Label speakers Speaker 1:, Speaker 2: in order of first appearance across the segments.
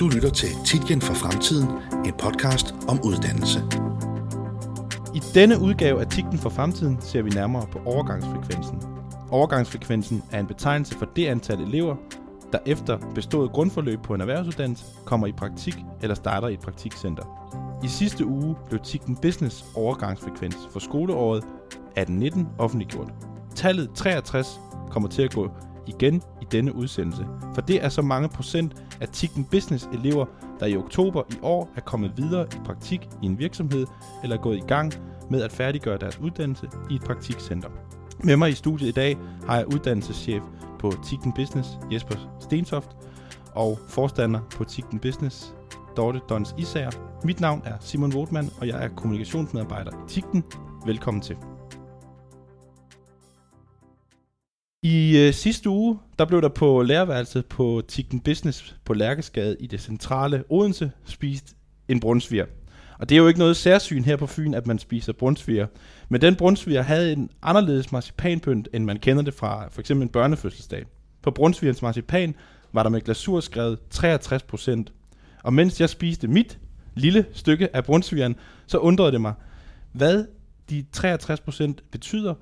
Speaker 1: Du lytter til Titgen for Fremtiden, en podcast om uddannelse.
Speaker 2: I denne udgave af Titlen for Fremtiden ser vi nærmere på overgangsfrekvensen. Overgangsfrekvensen er en betegnelse for det antal elever, der efter bestået grundforløb på en erhvervsuddannelse kommer i praktik eller starter i et praktikcenter. I sidste uge blev Tikken Business overgangsfrekvens for skoleåret 18-19 offentliggjort. Tallet 63 kommer til at gå igen i denne udsendelse, for det er så mange procent af Tikken Business elever, der i oktober i år er kommet videre i praktik i en virksomhed eller er gået i gang med at færdiggøre deres uddannelse i et praktikcenter. Med mig i studiet i dag har jeg uddannelseschef på Tikken Business, Jesper Stensoft, og forstander på Tikken Business, Dorte Dons Isager. Mit navn er Simon Wotman, og jeg er kommunikationsmedarbejder i Tikken. Velkommen til. I øh, sidste uge, der blev der på lærerværelset på Tikken Business på Lærkesgade i det centrale Odense spist en brunsviger. Og det er jo ikke noget særsyn her på Fyn, at man spiser brunsviger. Men den brunsviger havde en anderledes marcipanpynt, end man kender det fra for eksempel en børnefødselsdag. På brunsvigerens marcipan var der med glasur skrevet 63%. Og mens jeg spiste mit lille stykke af brunsvigeren, så undrede det mig, hvad de 63% betyder,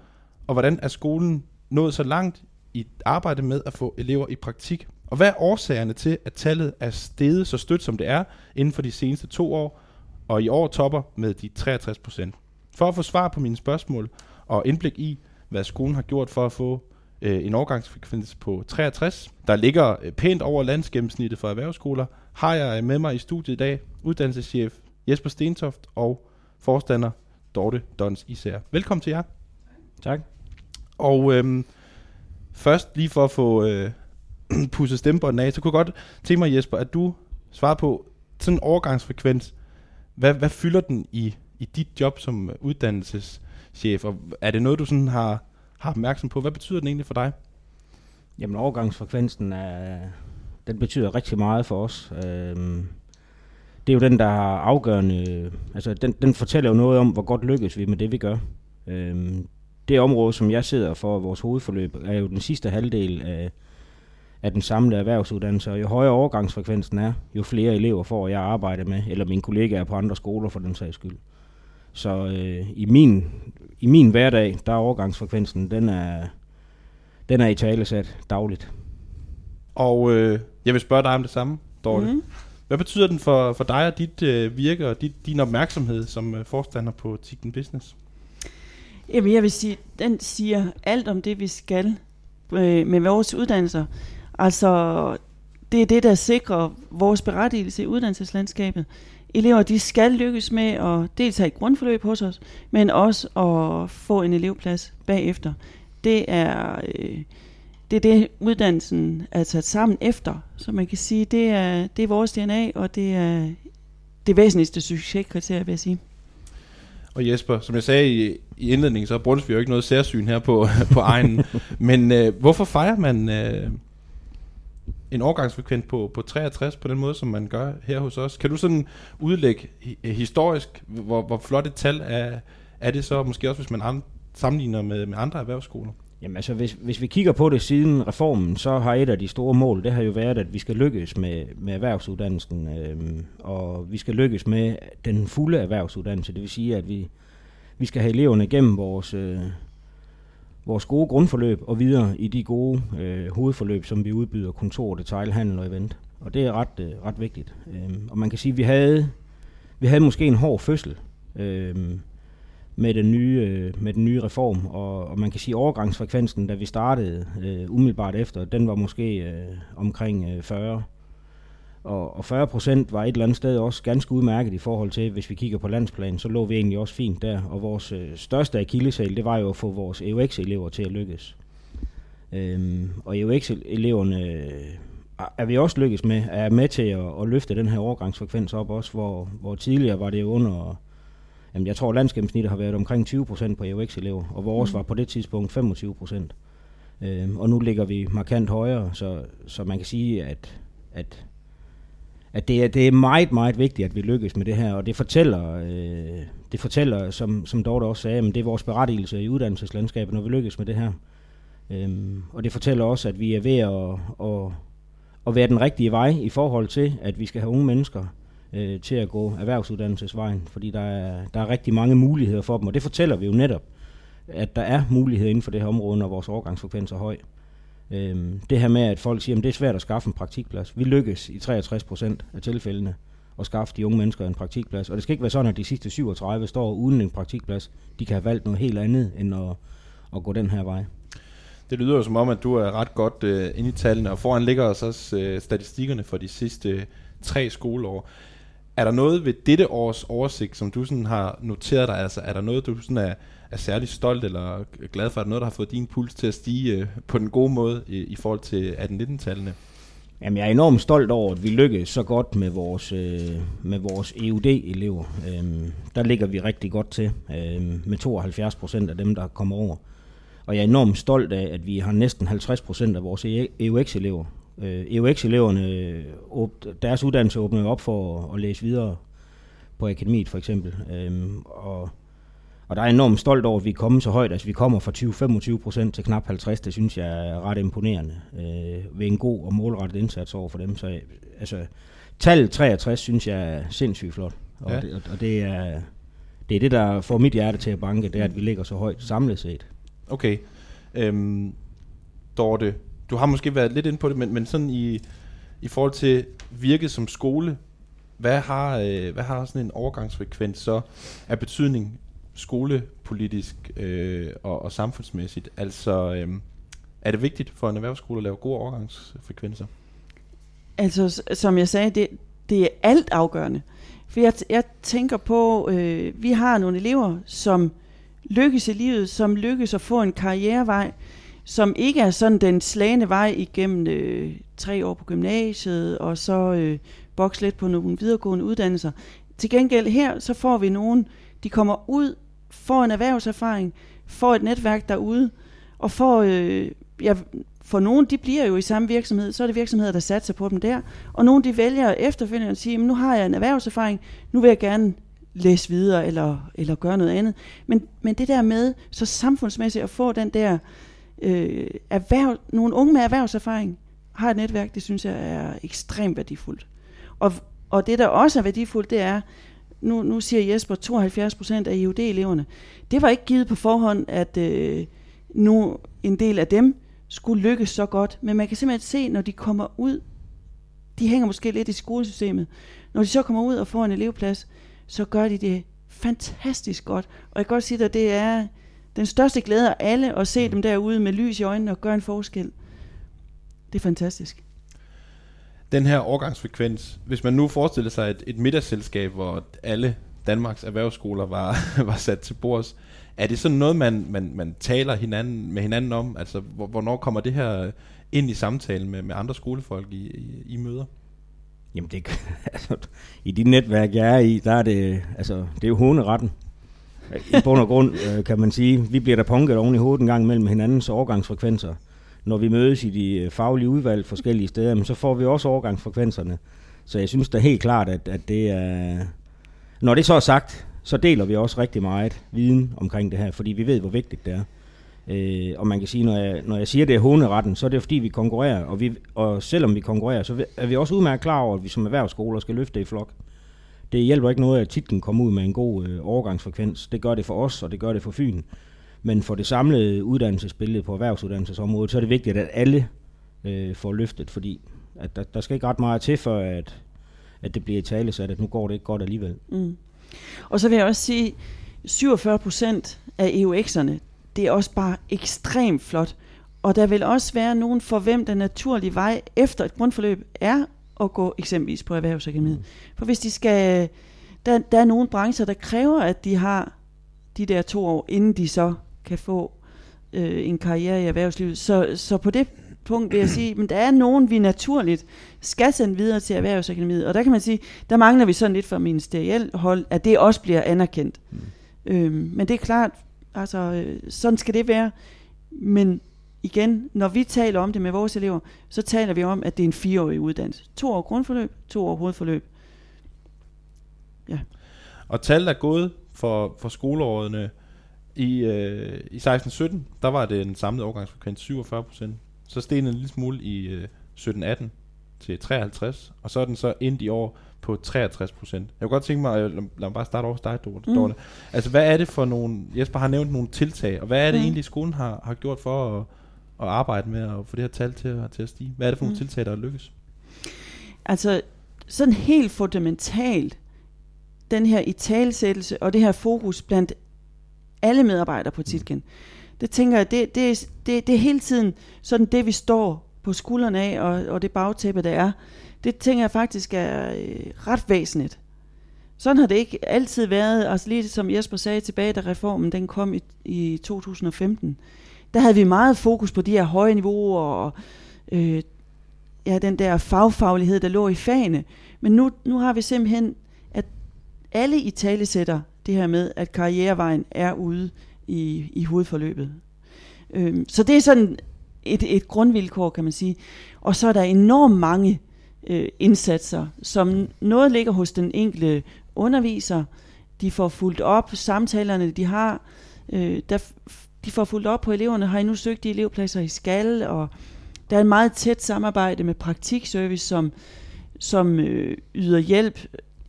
Speaker 2: og hvordan er skolen nået så langt i arbejde med at få elever i praktik? Og hvad er årsagerne til, at tallet er steget så stødt, som det er, inden for de seneste to år, og i år topper med de 63 procent? For at få svar på mine spørgsmål og indblik i, hvad skolen har gjort for at få øh, en overgangsfrekvens på 63, der ligger øh, pænt over landsgennemsnittet for erhvervsskoler, har jeg øh, med mig i studiet i dag uddannelseschef Jesper Stentoft og forstander Dorte Dons Især. Velkommen til jer.
Speaker 3: Tak.
Speaker 2: Og øhm, først lige for at få øh, pusset stemmebånden af, så kunne jeg godt tænke mig, Jesper, at du svarer på sådan en overgangsfrekvens. Hvad, hvad fylder den i, i dit job som uddannelseschef? Og er det noget, du sådan har, har opmærksom på? Hvad betyder den egentlig for dig?
Speaker 3: Jamen overgangsfrekvensen er, den betyder rigtig meget for os. Øhm, det er jo den, der har afgørende, altså den, den fortæller jo noget om, hvor godt lykkes vi med det, vi gør. Øhm, det område, som jeg sidder for, vores hovedforløb, er jo den sidste halvdel af, af den samlede erhvervsuddannelse, og jo højere overgangsfrekvensen er, jo flere elever får jeg arbejde med, eller mine kollegaer på andre skoler for den sags skyld. Så øh, i, min, i min hverdag, der er overgangsfrekvensen, den er, den er i talesat dagligt.
Speaker 2: Og øh, jeg vil spørge dig om det samme, Dorte. Mm. Hvad betyder den for, for dig og dit øh, virke og dit, din opmærksomhed som øh, forstander på Tikken Business?
Speaker 4: Jamen, jeg vil sige, den siger alt om det, vi skal øh, med vores uddannelser. Altså, det er det, der sikrer vores berettigelse i uddannelseslandskabet. Elever, de skal lykkes med at deltage i grundforløb hos os, men også at få en elevplads bagefter. Det er, øh, det er det, uddannelsen er sat sammen efter. Så man kan sige, det er, det er vores DNA, og det er det væsentligste succeskriterie, vil jeg sige.
Speaker 2: Og Jesper, som jeg sagde i, i indledningen, så er Brunsvig jo ikke noget særsyn her på, på egen. Men øh, hvorfor fejrer man øh, en årgangsfrekvens på, på 63 på den måde, som man gør her hos os? Kan du sådan udlægge øh, historisk, hvor, hvor flot et tal er, er det så, måske også hvis man sammenligner med, med andre erhvervsskoler?
Speaker 3: Jamen altså, hvis, hvis vi kigger på det siden reformen, så har et af de store mål, det har jo været, at vi skal lykkes med, med erhvervsuddannelsen, øh, og vi skal lykkes med den fulde erhvervsuddannelse. Det vil sige, at vi, vi skal have eleverne igennem vores, øh, vores gode grundforløb og videre i de gode øh, hovedforløb, som vi udbyder, kontor, detailhandel og event. Og det er ret, øh, ret vigtigt. Øh, og man kan sige, at vi havde, vi havde måske en hård fødsel. Øh, med den nye, øh, med den nye reform, og, og man kan sige, at overgangsfrekvensen, da vi startede øh, umiddelbart efter, den var måske øh, omkring øh, 40. Og, og 40 procent var et eller andet sted også ganske udmærket i forhold til, hvis vi kigger på landsplan, så lå vi egentlig også fint der. Og vores øh, største akilleshæl, det var jo at få vores EUX-elever til at lykkes. Øhm, og EUX-eleverne øh, er vi også lykkes med, er med til at, at løfte den her overgangsfrekvens op også, hvor, hvor tidligere var det under Jamen, jeg tror, landsgennemsnittet har været omkring 20 procent på EUX-elever, og vores mm. var på det tidspunkt 25 procent. Øhm, og nu ligger vi markant højere, så, så man kan sige, at, at, at det, er, det er meget, meget vigtigt, at vi lykkes med det her, og det fortæller, øh, det fortæller som, som Dorte også sagde, at det er vores berettigelse i uddannelseslandskabet, når vi lykkes med det her. Øhm, og det fortæller også, at vi er ved at, at, at være den rigtige vej i forhold til, at vi skal have unge mennesker øh, til at gå erhvervsuddannelsesvejen, fordi der er, der er rigtig mange muligheder for dem, og det fortæller vi jo netop, at der er muligheder inden for det her område, når vores overgangsfrekvens er høj. Øhm, det her med, at folk siger, at det er svært at skaffe en praktikplads. Vi lykkes i 63 procent af tilfældene at skaffe de unge mennesker en praktikplads. Og det skal ikke være sådan, at de sidste 37 står uden en praktikplads. De kan have valgt noget helt andet, end at, at gå den her vej.
Speaker 2: Det lyder jo som om, at du er ret godt øh, inde i tallene, og foran ligger også, også øh, statistikkerne for de sidste øh, tre skoleår. Er der noget ved dette års oversigt, som du sådan har noteret dig? Altså, er der noget, du sådan er, er særlig stolt eller glad for? Er noget, der har fået din puls til at stige øh, på den gode måde i, i forhold til 18-19-tallene?
Speaker 3: Jamen, jeg er enormt stolt over, at vi lykkedes så godt med vores, øh, med vores EUD-elever. Øhm, der ligger vi rigtig godt til, øh, med 72 procent af dem, der kommer over. Og jeg er enormt stolt af, at vi har næsten 50 procent af vores EUX-elever. Øh, EUX-eleverne, deres uddannelse åbner op for at læse videre på akademiet for eksempel. Øhm, og og der er enormt stolt over, at vi er kommet så højt. Altså vi kommer fra 20-25 procent til knap 50. Det synes jeg er ret imponerende øh, ved en god og målrettet indsats over for dem. Så altså, tallet 63 synes jeg er sindssygt flot. Og, ja. det, og det, er, det er det, der får mit hjerte til at banke, det er, at vi ligger så højt samlet set.
Speaker 2: Okay. Øhm, Dorte, du har måske været lidt inde på det, men, men sådan i, i forhold til virket som skole, hvad har, øh, hvad har sådan en overgangsfrekvens så af betydning skolepolitisk øh, og, og samfundsmæssigt? Altså, øh, er det vigtigt for en erhvervsskole at lave gode overgangsfrekvenser?
Speaker 4: Altså, som jeg sagde, det, det er alt afgørende. For jeg, jeg tænker på, øh, vi har nogle elever, som lykkes i livet, som lykkes at få en karrierevej, som ikke er sådan den slagende vej igennem øh, tre år på gymnasiet, og så øh, bokse lidt på nogle videregående uddannelser. Til gengæld her, så får vi nogen, de kommer ud får en erhvervserfaring, får et netværk derude, og får, øh, ja, for nogen, de bliver jo i samme virksomhed, så er det virksomheder, der satser på dem der, og nogle, de vælger efterfølgende at sige, nu har jeg en erhvervserfaring, nu vil jeg gerne læse videre, eller, eller gøre noget andet. Men, men det der med, så samfundsmæssigt at få den der, øh, erhverv, nogle unge med erhvervserfaring, har et netværk, det synes jeg er ekstremt værdifuldt. Og, og det, der også er værdifuldt, det er, nu, nu siger Jesper 72 procent af IUD-eleverne. Det var ikke givet på forhånd, at øh, nu en del af dem skulle lykkes så godt. Men man kan simpelthen se, når de kommer ud, de hænger måske lidt i skolesystemet. Når de så kommer ud og får en elevplads, så gør de det fantastisk godt. Og jeg kan godt sige at det er den største glæde af alle at se mm. dem derude med lys i øjnene og gøre en forskel. Det er fantastisk
Speaker 2: den her overgangsfrekvens, hvis man nu forestiller sig et, et middagsselskab, hvor alle Danmarks erhvervsskoler var, var sat til bords, er det sådan noget, man, man, man taler hinanden, med hinanden om? Altså, hvornår kommer det her ind i samtalen med, med andre skolefolk i, i, i møder?
Speaker 3: Jamen, det, altså, i de netværk, jeg er i, der er det, altså, det er jo hovedretten. I bund og grund, øh, kan man sige, vi bliver der punket oven i hovedet en gang mellem hinandens overgangsfrekvenser når vi mødes i de øh, faglige udvalg forskellige steder, men så får vi også overgangsfrekvenserne. Så jeg synes da helt klart, at, at det er... Når det så er sagt, så deler vi også rigtig meget viden omkring det her, fordi vi ved, hvor vigtigt det er. Øh, og man kan sige, når jeg, når jeg siger, det er håneretten, så er det fordi, vi konkurrerer. Og, vi, og selvom vi konkurrerer, så er vi også udmærket klar over, at vi som erhvervsskoler skal løfte i flok. Det hjælper ikke noget, at titlen kommer ud med en god øh, overgangsfrekvens. Det gør det for os, og det gør det for Fyn. Men for det samlede uddannelsesbillede på erhvervsuddannelsesområdet, så er det vigtigt, at alle øh, får løftet, fordi at der, der skal ikke ret meget til, for at, at det bliver i tale, så at nu går det ikke godt alligevel. Mm.
Speaker 4: Og så vil jeg også sige, 47 procent af EUX'erne, det er også bare ekstremt flot. Og der vil også være nogen, for hvem den naturlige vej efter et grundforløb er at gå eksempelvis på erhvervsakademiet. Mm. For hvis de skal, der, der er nogle brancher, der kræver, at de har de der to år, inden de så kan få øh, en karriere i erhvervslivet. Så, så på det punkt vil jeg sige, men der er nogen, vi naturligt skal sende videre til Erhvervsakademiet, og der kan man sige, der mangler vi sådan lidt fra ministeriel hold, at det også bliver anerkendt. Mm. Øhm, men det er klart, altså øh, sådan skal det være, men igen, når vi taler om det med vores elever, så taler vi om, at det er en fireårig uddannelse. To år grundforløb, to år hovedforløb.
Speaker 2: Ja. Og tallet er gået for, for skoleårene i, øh, i 16-17, der var det en samlet overgangsfrekvens 47 procent. Så steg den en lille smule i øh, 17-18 til 53, og så er den så endt i år på 63 procent. Jeg kunne godt tænke mig, at lad, mig bare starte over hos dig, Dorte. Mm. Altså, hvad er det for nogle, Jesper har nævnt nogle tiltag, og hvad er det mm. egentlig, skolen har, har gjort for at, at arbejde med at få det her tal til, til at stige? Hvad er det for nogle mm. tiltag, der er lykkes?
Speaker 4: Altså, sådan helt fundamentalt, den her italsættelse og det her fokus blandt alle medarbejdere på Titgen, det tænker jeg, det, det, det, det er hele tiden sådan det, vi står på skuldrene af, og, og det bagtæppe, der er. Det tænker jeg faktisk er øh, ret væsentligt. Sådan har det ikke altid været, altså lige som Jesper sagde tilbage, da reformen den kom i, i 2015. Der havde vi meget fokus på de her høje niveauer og øh, ja, den der fagfaglighed, der lå i fagene. Men nu, nu har vi simpelthen, at alle i talesætter det her med, at karrierevejen er ude i, i hovedforløbet. Øhm, så det er sådan et, et grundvilkår, kan man sige. Og så er der enormt mange øh, indsatser, som noget ligger hos den enkelte underviser. De får fuldt op samtalerne, de har. Øh, der, de får fuldt op på eleverne. Har I nu søgt de elevpladser i skal? Og der er en meget tæt samarbejde med praktikservice, som, som øh, yder hjælp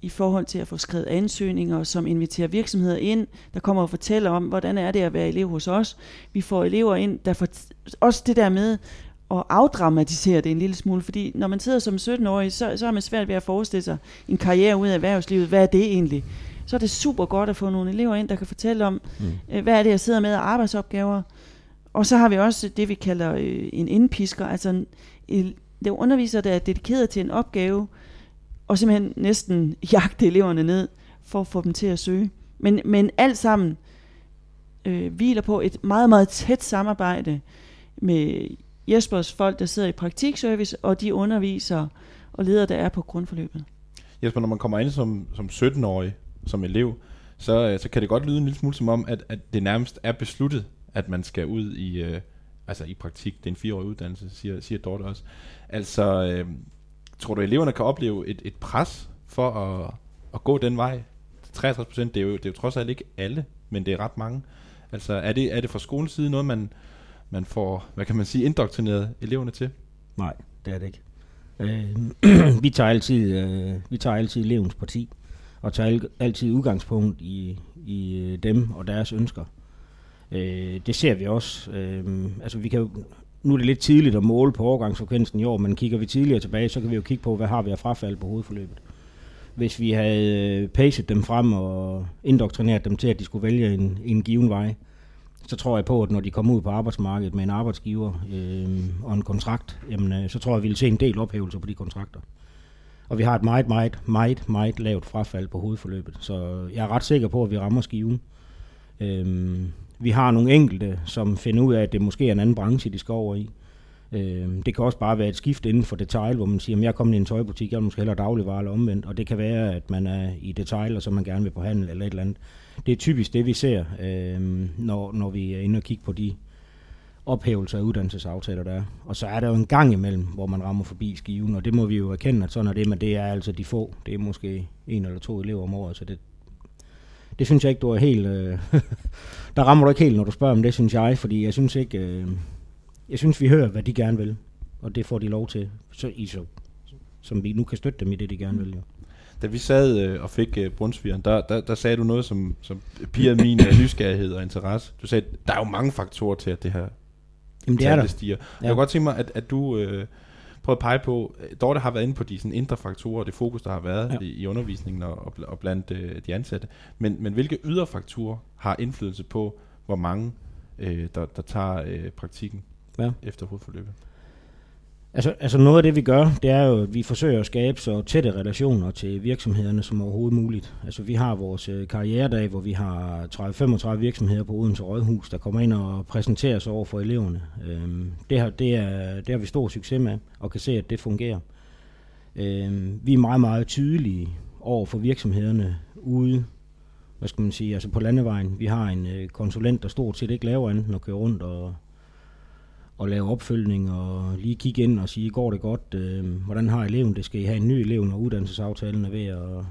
Speaker 4: i forhold til at få skrevet ansøgninger, som inviterer virksomheder ind, der kommer og fortæller om, hvordan er det at være elev hos os. Vi får elever ind, der får også det der med at afdramatisere det en lille smule, fordi når man sidder som 17-årig, så, så er man svært ved at forestille sig en karriere ud af erhvervslivet. Hvad er det egentlig? Så er det super godt at få nogle elever ind, der kan fortælle om, mm. øh, hvad er det, jeg sidder med af arbejdsopgaver. Og så har vi også det, vi kalder øh, en indpisker, altså en, det er underviser, der er dedikeret til en opgave, og simpelthen næsten jagte eleverne ned, for at få dem til at søge. Men, men alt sammen øh, hviler på et meget, meget tæt samarbejde med Jespers folk, der sidder i praktikservice, og de undervisere og ledere, der er på grundforløbet.
Speaker 2: Jesper, når man kommer ind som, som 17-årig, som elev, så, øh, så kan det godt lyde en lille smule som om, at, at det nærmest er besluttet, at man skal ud i, øh, altså i praktik. Det er en fireårig uddannelse, siger, siger Dorte også. Altså, øh, tror du, eleverne kan opleve et, et pres for at, at gå den vej? 63 procent, det, er jo, det er jo trods alt ikke alle, men det er ret mange. Altså, er det, er det fra skolens side noget, man, man får, hvad kan man sige, indoktrineret eleverne til?
Speaker 3: Nej, det er det ikke. Øh, vi, tager altid, øh, vi tager altid elevens parti, og tager altid udgangspunkt i, i øh, dem og deres ønsker. Øh, det ser vi også. Øh, altså vi kan jo, nu er det lidt tidligt at måle på overgangsfrekvensen i år, men kigger vi tidligere tilbage, så kan vi jo kigge på, hvad har vi af frafald på hovedforløbet. Hvis vi havde paced pacet dem frem og indoktrineret dem til, at de skulle vælge en, en given vej, så tror jeg på, at når de kommer ud på arbejdsmarkedet med en arbejdsgiver øh, og en kontrakt, jamen, øh, så tror jeg, at vi vil se en del ophævelser på de kontrakter. Og vi har et meget, meget, meget, meget lavt frafald på hovedforløbet. Så jeg er ret sikker på, at vi rammer skiven. Øh, vi har nogle enkelte, som finder ud af, at det måske er en anden branche, de skal over i. Øh, det kan også bare være et skift inden for detail, hvor man siger, at jeg er kommet i en tøjbutik, jeg vil måske hellere dagligvarer eller omvendt, og det kan være, at man er i detail, og så man gerne vil på handel eller et eller andet. Det er typisk det, vi ser, øh, når, når vi er inde og kigge på de ophævelser af uddannelsesaftaler, der er. Og så er der jo en gang imellem, hvor man rammer forbi skiven, og det må vi jo erkende, at sådan er det, men det er altså de få. Det er måske en eller to elever om året, så det, det synes jeg ikke, du er helt... Øh, der rammer du ikke helt, når du spørger om det, synes jeg, fordi jeg synes ikke... Øh, jeg synes, vi hører, hvad de gerne vil, og det får de lov til, så, i så, som vi nu kan støtte dem i det, de gerne vil. Jo.
Speaker 2: Da vi sad øh, og fik øh, Brunsvigen, der, der, der sagde du noget, som, som piger min øh, nysgerrighed og interesse. Du sagde, der er jo mange faktorer til, at det her
Speaker 3: Jamen, det er der.
Speaker 2: stiger. Ja. Jeg kunne godt tænke mig, at, at du... Øh, prøve at pege på, Dorte har været inde på de sådan, indre faktorer, og det fokus, der har været ja. i, i undervisningen og, og blandt øh, de ansatte. Men, men hvilke ydre faktorer har indflydelse på, hvor mange, øh, der, der tager øh, praktikken ja. efter hovedforløbet?
Speaker 3: Altså, altså noget af det, vi gør, det er jo, at vi forsøger at skabe så tætte relationer til virksomhederne som overhovedet muligt. Altså vi har vores øh, karrieredag, hvor vi har 30-35 virksomheder på Odense Rådhus, der kommer ind og præsenterer sig over for eleverne. Øhm, det, har, det, er, det har vi stor succes med, og kan se, at det fungerer. Øhm, vi er meget, meget tydelige over for virksomhederne ude hvad skal man sige, altså på landevejen. Vi har en øh, konsulent, der stort set ikke laver andet end at køre rundt og og lave opfølgning og lige kigge ind og sige, går det godt, øh, hvordan har eleven det, skal I have en ny elev, når uddannelsesaftalen er ved at,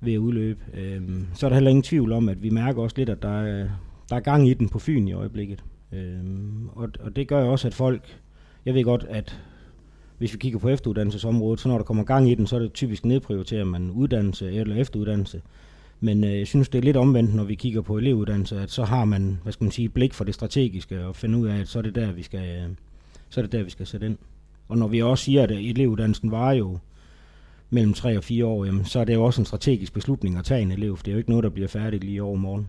Speaker 3: ved at udløbe. Øh, så er der heller ingen tvivl om, at vi mærker også lidt, at der er, der er gang i den på Fyn i øjeblikket. Øh, og, og det gør jo også, at folk, jeg ved godt, at hvis vi kigger på efteruddannelsesområdet, så når der kommer gang i den, så er det typisk nedprioriterer man uddannelse eller efteruddannelse. Men øh, jeg synes, det er lidt omvendt, når vi kigger på elevuddannelse, at så har man, hvad skal man sige, blik for det strategiske og finde ud af, at så er det der, vi skal, øh, så er det der, vi skal sætte ind. Og når vi også siger, at øh, elevuddannelsen var jo mellem 3 og 4 år, jamen, så er det jo også en strategisk beslutning at tage en elev, for det er jo ikke noget, der bliver færdigt lige over morgen.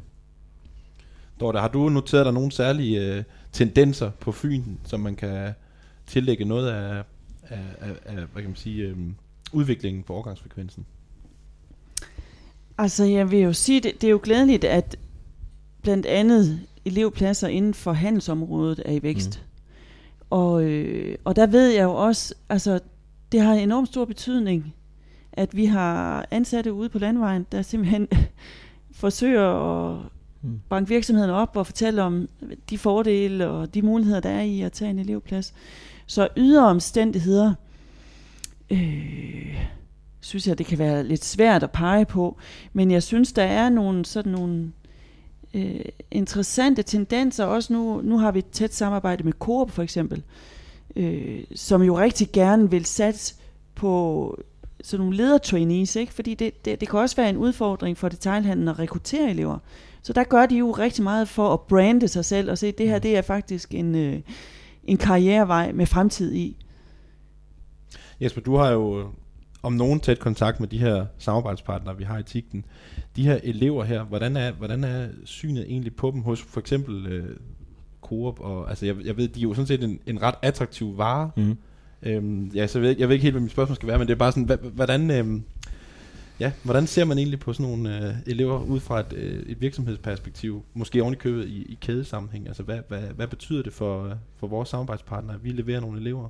Speaker 2: Dorte, har du noteret dig nogle særlige øh, tendenser på Fyn, som man kan tillægge noget af, af, af, af hvad kan man sige, øh, udviklingen på overgangsfrekvensen?
Speaker 4: Altså, jeg vil jo sige, det, det er jo glædeligt, at blandt andet elevpladser inden for handelsområdet er i vækst. Mm. Og, øh, og der ved jeg jo også, altså, det har en enormt stor betydning, at vi har ansatte ude på landvejen, der simpelthen forsøger at mm. banke virksomheden op og fortælle om de fordele og de muligheder, der er i at tage en elevplads. Så ydre omstændigheder, øh, synes jeg, det kan være lidt svært at pege på, men jeg synes, der er nogle sådan nogle øh, interessante tendenser. Også nu, nu har vi et tæt samarbejde med Coop for eksempel, øh, som jo rigtig gerne vil satse på sådan nogle ledertrainees, ikke? fordi det, det, det kan også være en udfordring for detailhandlen at rekruttere elever. Så der gør de jo rigtig meget for at brande sig selv og se, at det her mm. det er faktisk en, øh, en karrierevej med fremtid i.
Speaker 2: Jesper, du har jo om nogen tæt kontakt med de her samarbejdspartnere, vi har i TIGTEN. De her elever her, hvordan er, hvordan er synet egentlig på dem hos for eksempel øh, Coop? Og, altså jeg, jeg ved, de er jo sådan set en, en ret attraktiv vare. Mm. Øhm, ja, så jeg ved, jeg ved ikke helt, hvad mit spørgsmål skal være, men det er bare sådan, hvordan, øhm, ja, hvordan ser man egentlig på sådan nogle øh, elever ud fra et, øh, et virksomhedsperspektiv, måske oven i købet i, i kædesammenhæng? Altså hvad, hvad, hvad betyder det for, for vores samarbejdspartnere, at vi leverer nogle elever?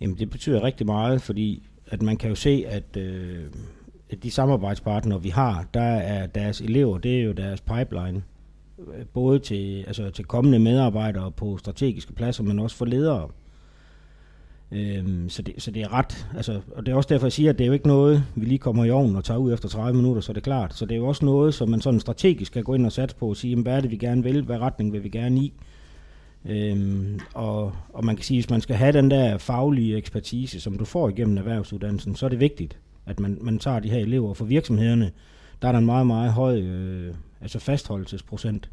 Speaker 3: Jamen det betyder rigtig meget, fordi at man kan jo se, at, øh, at de samarbejdspartnere, vi har, der er deres elever, det er jo deres pipeline. Både til, altså til kommende medarbejdere på strategiske pladser, men også for ledere. Øhm, så, det, så det er ret, altså, og det er også derfor, jeg siger, at det er jo ikke noget, vi lige kommer i ovnen og tager ud efter 30 minutter, så det er klart. Så det er jo også noget, som man sådan strategisk kan gå ind og satse på og sige, jamen, hvad er det, vi gerne vil, hvad retning vil vi gerne i. Øhm, og, og man kan sige, at hvis man skal have den der faglige ekspertise, som du får igennem erhvervsuddannelsen, så er det vigtigt, at man, man tager de her elever. For virksomhederne, der er der en meget, meget høj øh, altså fastholdelsesprocent,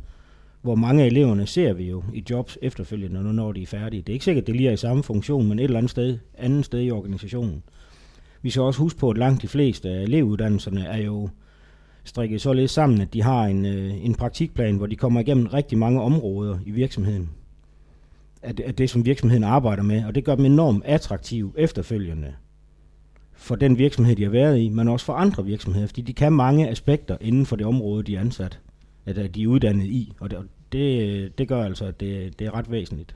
Speaker 3: hvor mange af eleverne ser vi jo i jobs efterfølgende, når de er færdige. Det er ikke sikkert, at det lige er i samme funktion, men et eller andet sted, andet sted i organisationen. Vi skal også huske på, at langt de fleste af elevuddannelserne er jo strikket således sammen, at de har en, øh, en praktikplan, hvor de kommer igennem rigtig mange områder i virksomheden af det, af det, som virksomheden arbejder med, og det gør dem enormt attraktive efterfølgende for den virksomhed, de har været i, men også for andre virksomheder, fordi de kan mange aspekter inden for det område, de er ansat, at de er uddannet i, og det, det, det gør altså, at det, det er ret væsentligt.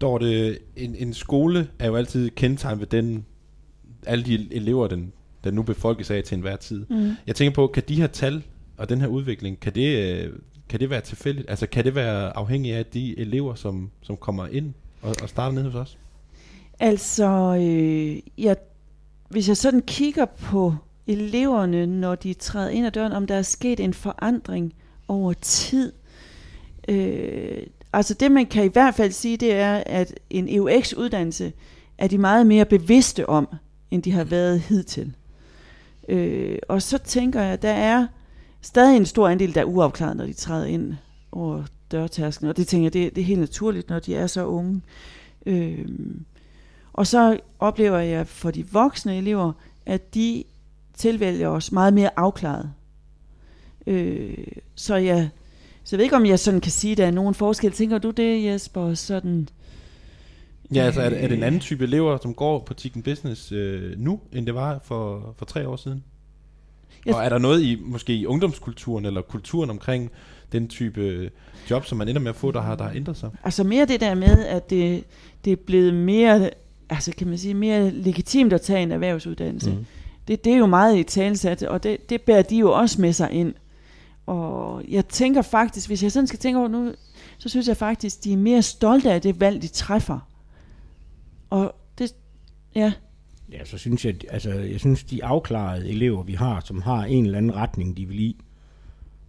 Speaker 2: Dorte, en, en skole er jo altid kendetegnet ved den, alle de elever, den, den nu befolkes af til enhver tid. Mm. Jeg tænker på, kan de her tal og den her udvikling, kan det øh, kan det være tilfældigt? Altså kan det være afhængigt af de elever, som, som kommer ind og, og starter ned hos os?
Speaker 4: Altså, øh, jeg, hvis jeg sådan kigger på eleverne, når de træder ind ad døren, om der er sket en forandring over tid. Øh, altså det man kan i hvert fald sige, det er, at en EUX-uddannelse er de meget mere bevidste om, end de har været hidtil. Øh, og så tænker jeg, der er stadig en stor andel, der er uafklaret, når de træder ind over dørtasken. Og det tænker jeg, det, det er helt naturligt, når de er så unge. Øhm, og så oplever jeg for de voksne elever, at de tilvælger os meget mere afklaret. Øh, så jeg, så jeg ved ikke, om jeg sådan kan sige, at der er nogen forskel. Tænker du det, Jesper? Sådan,
Speaker 2: Ja, altså er det, er det en anden type elever, som går på Tikken Business øh, nu, end det var for, for tre år siden? Jeg og er der noget i måske i ungdomskulturen eller kulturen omkring den type job, som man ender med at få, der har, der har ændret sig?
Speaker 4: Altså mere det der med, at det, det er blevet mere, altså kan man sige, mere legitimt at tage en erhvervsuddannelse. Mm. Det, det er jo meget i talsat, og det, det bærer de jo også med sig ind. Og jeg tænker faktisk, hvis jeg sådan skal tænke over nu, så synes jeg faktisk, de er mere stolte af det valg, de træffer. Og det, ja,
Speaker 3: Ja, så synes jeg, altså, jeg synes, de afklarede elever, vi har, som har en eller anden retning, de vil i,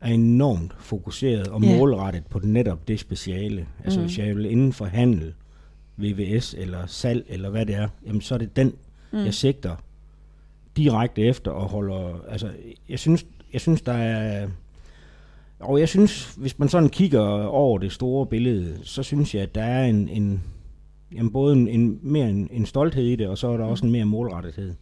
Speaker 3: er enormt fokuseret og målrettet på netop det speciale. Altså, mm. hvis jeg vil inden for handel VVS eller salg eller hvad det er, jamen så er det den, mm. jeg sigter direkte efter og holder, altså jeg synes, jeg synes der er, og jeg synes, hvis man sådan kigger over det store billede, så synes jeg, at der er en, en jamen både en, en mere en, en stolthed i det, og så er der mm. også en mere målrettethed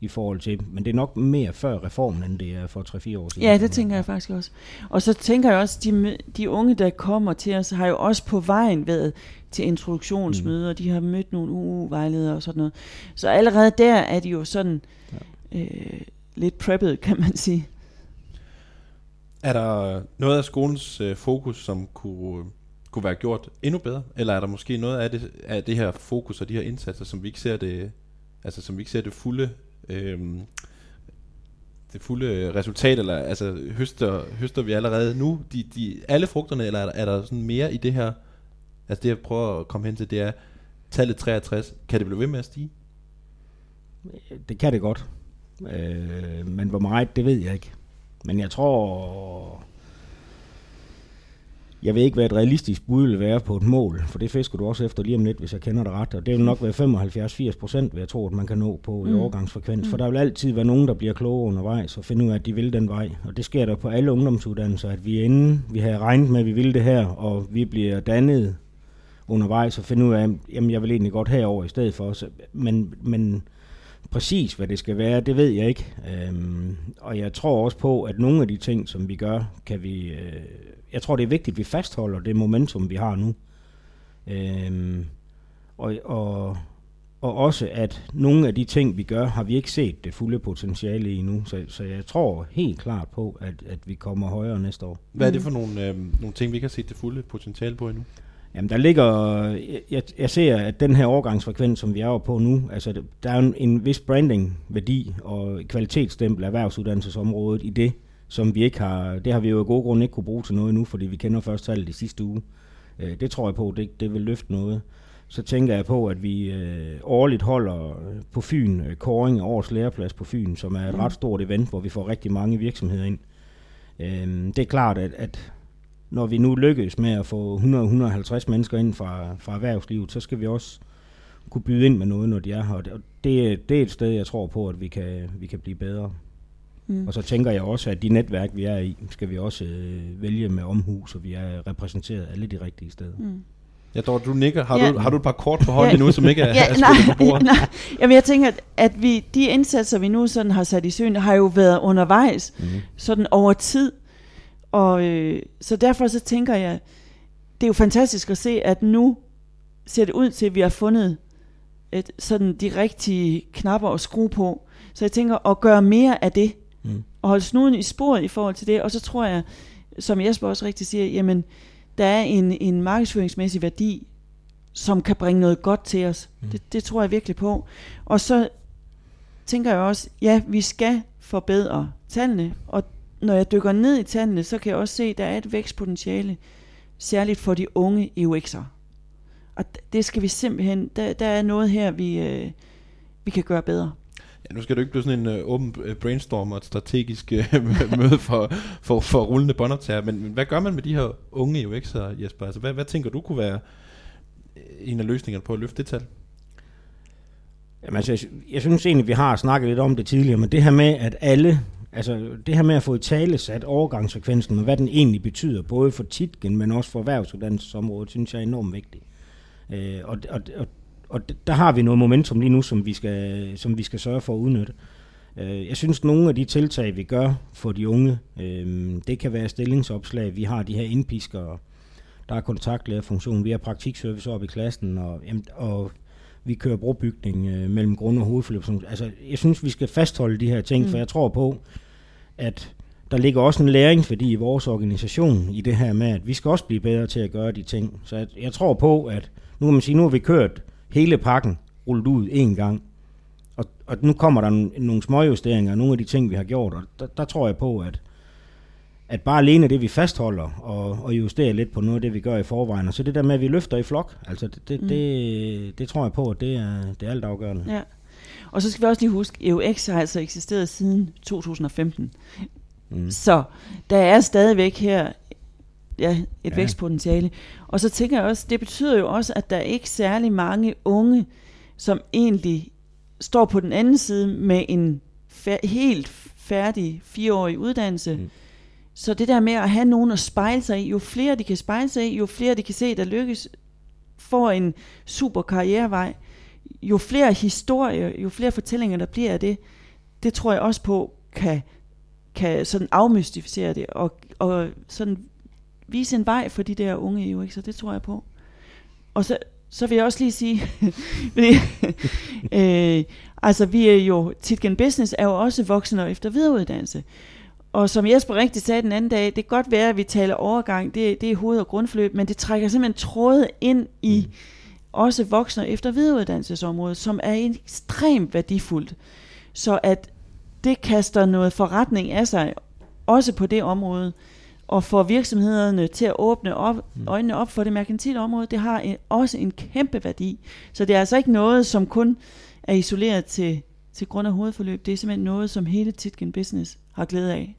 Speaker 3: i forhold til, men det er nok mere før reformen, end det er for 3-4 år siden.
Speaker 4: Ja, det tænker jeg faktisk også. Og så tænker jeg også, de, de unge, der kommer til os, har jo også på vejen været til introduktionsmøder, mm. de har mødt nogle UU-vejledere og sådan noget. Så allerede der er de jo sådan ja. øh, lidt preppet, kan man sige.
Speaker 2: Er der noget af skolens øh, fokus, som kunne, kunne være gjort endnu bedre? Eller er der måske noget af det, af det her fokus og de her indsatser, som vi ikke ser det, altså som vi ikke ser det fulde øh, det fulde resultat, eller altså høster, høster vi allerede nu de, de, alle frugterne, eller er der, er der sådan mere i det her, altså det jeg prøver at komme hen til, det er tallet 63, kan det blive ved med at stige?
Speaker 3: Det kan det godt, øh, men hvor meget, det ved jeg ikke. Men jeg tror, jeg ved ikke, hvad et realistisk bud vil være på et mål, for det fisker du også efter lige om lidt, hvis jeg kender det ret. Og det vil nok være 75-80 procent, vil jeg tro, at man kan nå på mm. i overgangsfrekvens. Mm. For der vil altid være nogen, der bliver kloge undervejs og finde ud af, at de vil den vej. Og det sker der på alle ungdomsuddannelser, at vi inden vi har regnet med, at vi vil det her, og vi bliver dannet undervejs og finde ud af, at jeg vil egentlig godt herover i stedet for. Men, men præcis, hvad det skal være, det ved jeg ikke. Øhm, og jeg tror også på, at nogle af de ting, som vi gør, kan vi... Øh, jeg tror, det er vigtigt, at vi fastholder det momentum, vi har nu. Øhm, og, og, og også, at nogle af de ting, vi gør, har vi ikke set det fulde potentiale i nu. Så, så jeg tror helt klart på, at, at vi kommer højere næste år.
Speaker 2: Hvad er det for nogle, øh, nogle ting, vi ikke har set det fulde potentiale på endnu?
Speaker 3: Jamen, der ligger... Jeg, jeg ser, at den her overgangsfrekvens, som vi er på nu, altså, der er en, en vis branding-værdi og kvalitetsstempel af erhvervsuddannelsesområdet i det, som vi ikke har... Det har vi jo af gode grunde ikke kunne bruge til noget nu, fordi vi kender først tallet i sidste uge. Øh, det tror jeg på, det, det vil løfte noget. Så tænker jeg på, at vi øh, årligt holder på Fyn øh, kåring årets læreplads på Fyn, som er et mm. ret stort event, hvor vi får rigtig mange virksomheder ind. Øh, det er klart, at, at når vi nu lykkes med at få 100-150 mennesker ind fra, fra erhvervslivet, så skal vi også kunne byde ind med noget, når de er her. Og det, det er et sted, jeg tror på, at vi kan, vi kan blive bedre. Mm. Og så tænker jeg også, at de netværk, vi er i, skal vi også øh, vælge med omhus, så vi er repræsenteret alle de rigtige steder. Mm.
Speaker 2: Ja, Dorte, du nikker. Har, ja. du, har du et par kort på hånden ja. nu, som ikke er, ja, er
Speaker 4: nej, på bordet? Nej. Jamen, jeg tænker, at, at vi, de indsatser, vi nu sådan har sat i søen, har jo været undervejs, mm. sådan over tid. Og øh, så derfor så tænker jeg, det er jo fantastisk at se, at nu ser det ud til, at vi har fundet et, sådan de rigtige knapper at skrue på. Så jeg tænker at gøre mere af det. Og holde snuden i sporet i forhold til det. Og så tror jeg, som Jesper også rigtig siger, jamen, der er en, en markedsføringsmæssig værdi, som kan bringe noget godt til os. Mm. Det, det tror jeg virkelig på. Og så tænker jeg også, ja, vi skal forbedre tallene, og når jeg dykker ned i tallene, så kan jeg også se, at der er et vækstpotentiale, særligt for de unge UX'ere. Og det skal vi simpelthen, der, der er noget her, vi, øh, vi kan gøre bedre.
Speaker 2: Ja, nu skal du ikke blive sådan en uh, åben øh, brainstorm og et strategisk uh, møde for, for, for rullende båndoptager, men, men hvad gør man med de her unge UX'ere, Jesper? Altså, hvad, hvad tænker du kunne være en af løsningerne på at løfte det tal?
Speaker 3: Jamen, altså, jeg, jeg synes egentlig, vi har snakket lidt om det tidligere, men det her med, at alle Altså det her med at få i tale sat overgangsfrekvensen, og hvad den egentlig betyder, både for titken, men også for erhvervsuddannelsesområdet, synes jeg er enormt vigtigt. Øh, og, og, og, og der har vi noget momentum lige nu, som vi skal, som vi skal sørge for at udnytte. Øh, jeg synes, nogle af de tiltag, vi gør for de unge, øh, det kan være stillingsopslag. Vi har de her indpiskere, der er kontaktlærerfunktion, vi har praktikservice op i klassen, og, og vi kører brobygning øh, mellem grund- og hovedforløb. Altså, jeg synes, vi skal fastholde de her ting, mm. for jeg tror på, at der ligger også en læringsværdi i vores organisation i det her med, at vi skal også blive bedre til at gøre de ting. Så jeg, jeg tror på, at nu kan man sige, nu har vi kørt hele pakken rullet ud en gang, og, og nu kommer der nogle småjusteringer nogle af de ting, vi har gjort, og der, der tror jeg på, at, at bare alene det, vi fastholder og, og justerer lidt på noget af det, vi gør i forvejen, og så det der med, at vi løfter i flok, altså det, det, mm. det, det tror jeg på, at det er, det er alt afgørende.
Speaker 4: Ja. Og så skal vi også lige huske, EUX har altså eksisteret siden 2015. Mm. Så der er stadigvæk her ja, et
Speaker 3: Ja.
Speaker 4: vækstpotentiale. Og så tænker jeg også, det betyder jo også, at der er ikke særlig mange unge, som egentlig står på den anden side med en fær- helt færdig fireårig uddannelse.
Speaker 3: Mm.
Speaker 4: Så det der med at have nogen at spejle sig i, jo flere de kan spejle sig i, jo flere de kan se, der lykkes, får en super karrierevej, jo flere historier, jo flere fortællinger, der bliver af det, det tror jeg også på, kan, kan sådan afmystificere det, og, og sådan vise en vej for de der unge jo, ikke? Så det tror jeg på. Og så, så vil jeg også lige sige, fordi, øh, altså vi er jo, Titgen Business er jo også voksen og efter videreuddannelse. Og som Jesper rigtig sagde den anden dag, det kan godt være, at vi taler overgang, det, det er hoved- og grundforløb, men det trækker simpelthen tråde ind i mm. også voksen og efter videreuddannelsesområdet, som er ekstremt værdifuldt. Så at det kaster noget forretning af sig, også på det område, og får virksomhederne til at åbne op, øjnene op for det merkantile område, det har en, også en kæmpe værdi. Så det er altså ikke noget, som kun er isoleret til, til grund af hovedforløb. Det er simpelthen noget, som hele Titgen Business har glæde af.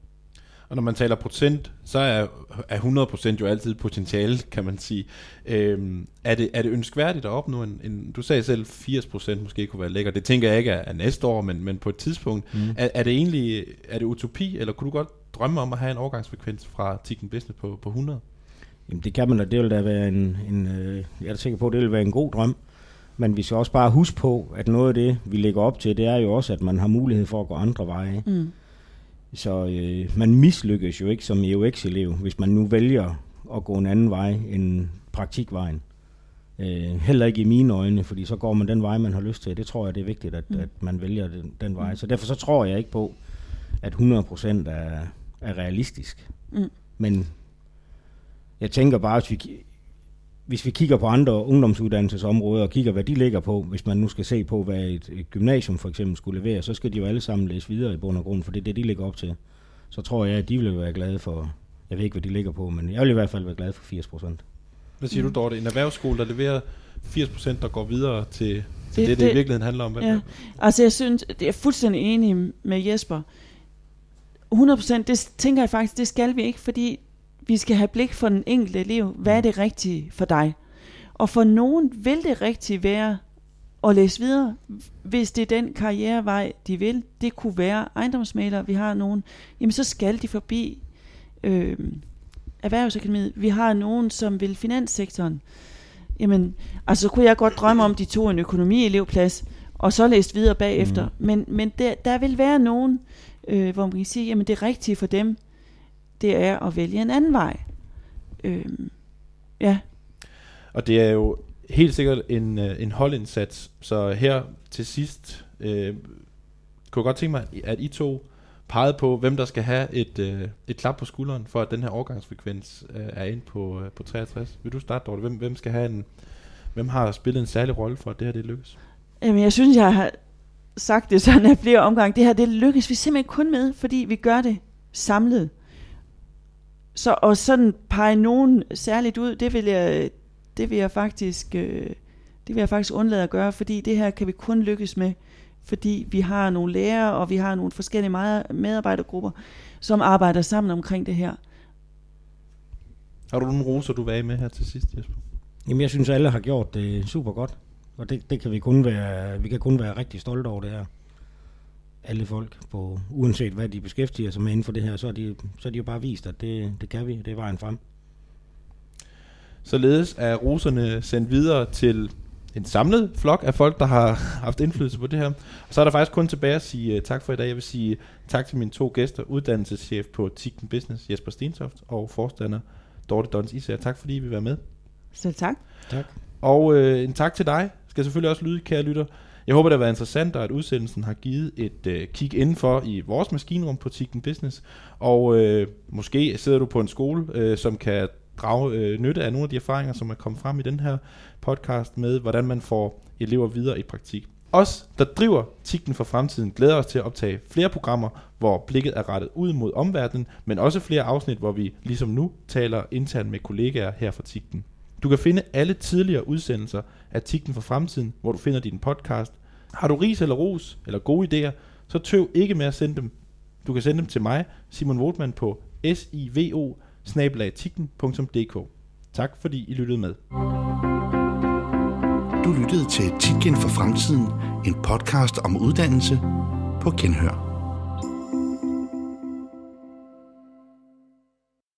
Speaker 2: Og når man taler procent, så er, er 100% jo altid potentiale, kan man sige. Øhm, er, det, er det ønskværdigt at opnå en, en... Du sagde selv, 80% måske kunne være lækker. Det tænker jeg ikke er, er næste år, men, men på et tidspunkt. Mm. Er, er det egentlig er det utopi, eller kunne du godt drømme om at have en overgangsfrekvens fra Tikken Business på, på 100?
Speaker 3: Jamen det kan man da, det vil da være en, en øh, jeg er sikker på, at det vil være en god drøm. Men vi skal også bare huske på, at noget af det, vi lægger op til, det er jo også, at man har mulighed for at gå andre veje.
Speaker 4: Mm.
Speaker 3: Så øh, man mislykkes jo ikke som EUX-elev, hvis man nu vælger at gå en anden vej end praktikvejen. Øh, heller ikke i mine øjne, fordi så går man den vej, man har lyst til. Det tror jeg, det er vigtigt, at, mm. at man vælger den, den vej. Så derfor så tror jeg ikke på, at 100% er, er realistisk.
Speaker 4: Mm.
Speaker 3: Men jeg tænker bare, hvis vi, hvis vi kigger på andre ungdomsuddannelsesområder og kigger, hvad de ligger på, hvis man nu skal se på, hvad et, et gymnasium for eksempel skulle levere, så skal de jo alle sammen læse videre i bund og grund, for det er det, de ligger op til. Så tror jeg, at de vil være glade for, jeg ved ikke, hvad de ligger på, men jeg vil i hvert fald være glad for 80 procent.
Speaker 2: Hvad siger mm. du, Dorte? En erhvervsskole, der leverer 80% der går videre til, til det,
Speaker 4: Det-
Speaker 2: det, det,
Speaker 4: det-
Speaker 2: i virkeligheden handler om? Hvad,
Speaker 4: Ja. Altså jeg synes, det er fuldstændig enig med Jesper. 100% det tænker jeg faktisk, det skal vi ikke, fordi vi skal have blik for den enkelte elev. Hvad er det rigtige for dig? Og for nogen vil det rigtige være at læse videre, hvis det er den karrierevej, de vil. Det kunne være ejendomsmaler, vi har nogen. Jamen så skal de forbi øh, Erhvervsakademiet. Vi har nogen, som vil finanssektoren. Jamen, altså så kunne jeg godt drømme om, de tog en økonomielevplads, og så læste videre bagefter. Mm. Men, men der, der vil være nogen, øh, hvor man kan sige, jamen det rigtige for dem, det er at vælge en anden vej. Øh, ja,
Speaker 2: Og det er jo helt sikkert en, øh, en holdindsats. Så her til sidst øh, kunne jeg godt tænke mig, at I to pegede på, hvem der skal have et, øh, et klap på skulderen, for at den her overgangsfrekvens øh, er ind på, øh, på 63. Vil du starte, Dorte? Hvem, hvem skal have en... Hvem har spillet en særlig rolle for, at det her det lykkes?
Speaker 4: Jamen, jeg synes, jeg har sagt det sådan af flere omgange. Det her, det lykkes vi simpelthen kun med, fordi vi gør det samlet. Så og sådan pege nogen særligt ud, det vil jeg, det vil jeg faktisk, øh, det vil jeg faktisk undlade at gøre, fordi det her kan vi kun lykkes med, fordi vi har nogle lærere, og vi har nogle forskellige medarbejdergrupper, som arbejder sammen omkring det her.
Speaker 2: Har du nogle roser, du vil med her til sidst, Jesper?
Speaker 3: Jamen jeg synes, alle har gjort det super godt, og det, det kan vi kun være, vi kan kun være rigtig stolte over det her. Alle folk, på, uanset hvad de beskæftiger sig med inden for det her, så er de, så er de jo bare vist, at det, det kan vi, det er vejen frem.
Speaker 2: Således er roserne sendt videre til en samlet flok af folk, der har haft indflydelse på det her. Og så er der faktisk kun tilbage at sige uh, tak for i dag. Jeg vil sige tak til mine to gæster, uddannelseschef på Tikken Business, Jesper Stentoft, og forstander Dorte Dons Især. Tak fordi I vil være med.
Speaker 4: Selv tak.
Speaker 3: Tak.
Speaker 2: Og øh, en tak til dig. Skal selvfølgelig også lyde, kære lytter. Jeg håber, det har været interessant, og at udsendelsen har givet et øh, kig indenfor i vores maskinrum på Tikken Business. Og øh, måske sidder du på en skole, øh, som kan drage øh, nytte af nogle af de erfaringer, som er kommet frem i den her podcast med, hvordan man får elever videre i praktik. Os, der driver Tikken for fremtiden, glæder os til at optage flere programmer, hvor blikket er rettet ud mod omverdenen, men også flere afsnit, hvor vi ligesom nu taler internt med kollegaer her fra Tikken. Du kan finde alle tidligere udsendelser af Tikken for fremtiden, hvor du finder din podcast. Har du ris eller ros eller gode idéer, så tøv ikke med at sende dem. Du kan sende dem til mig, Simon Wotman, på sivo Tak fordi I lyttede med.
Speaker 1: Du lyttede til Titgen for Fremtiden, en podcast om uddannelse på Genhør.